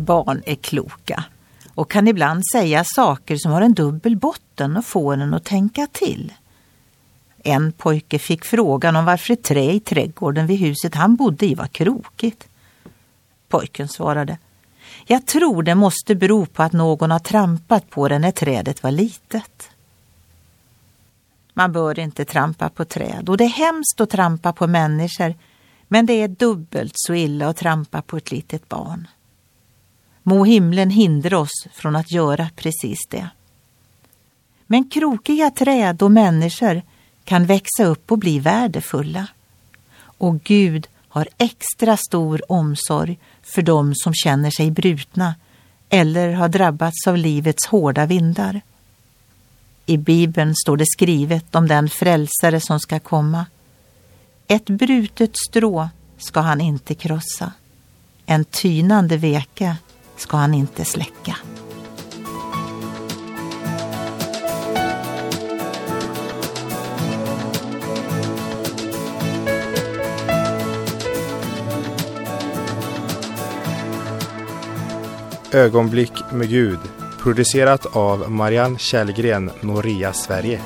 Barn är kloka och kan ibland säga saker som har en dubbel botten och får en att tänka till. En pojke fick frågan om varför ett trä i trädgården vid huset han bodde i var krokigt. Pojken svarade Jag tror det måste bero på att någon har trampat på det när trädet var litet. Man bör inte trampa på träd och det är hemskt att trampa på människor men det är dubbelt så illa att trampa på ett litet barn. Må himlen hindra oss från att göra precis det. Men krokiga träd och människor kan växa upp och bli värdefulla. Och Gud har extra stor omsorg för dem som känner sig brutna eller har drabbats av livets hårda vindar. I Bibeln står det skrivet om den frälsare som ska komma. Ett brutet strå ska han inte krossa. En tynande veke ska han inte släcka. Ögonblick med Gud producerat av Marianne Källgren, Noria Sverige.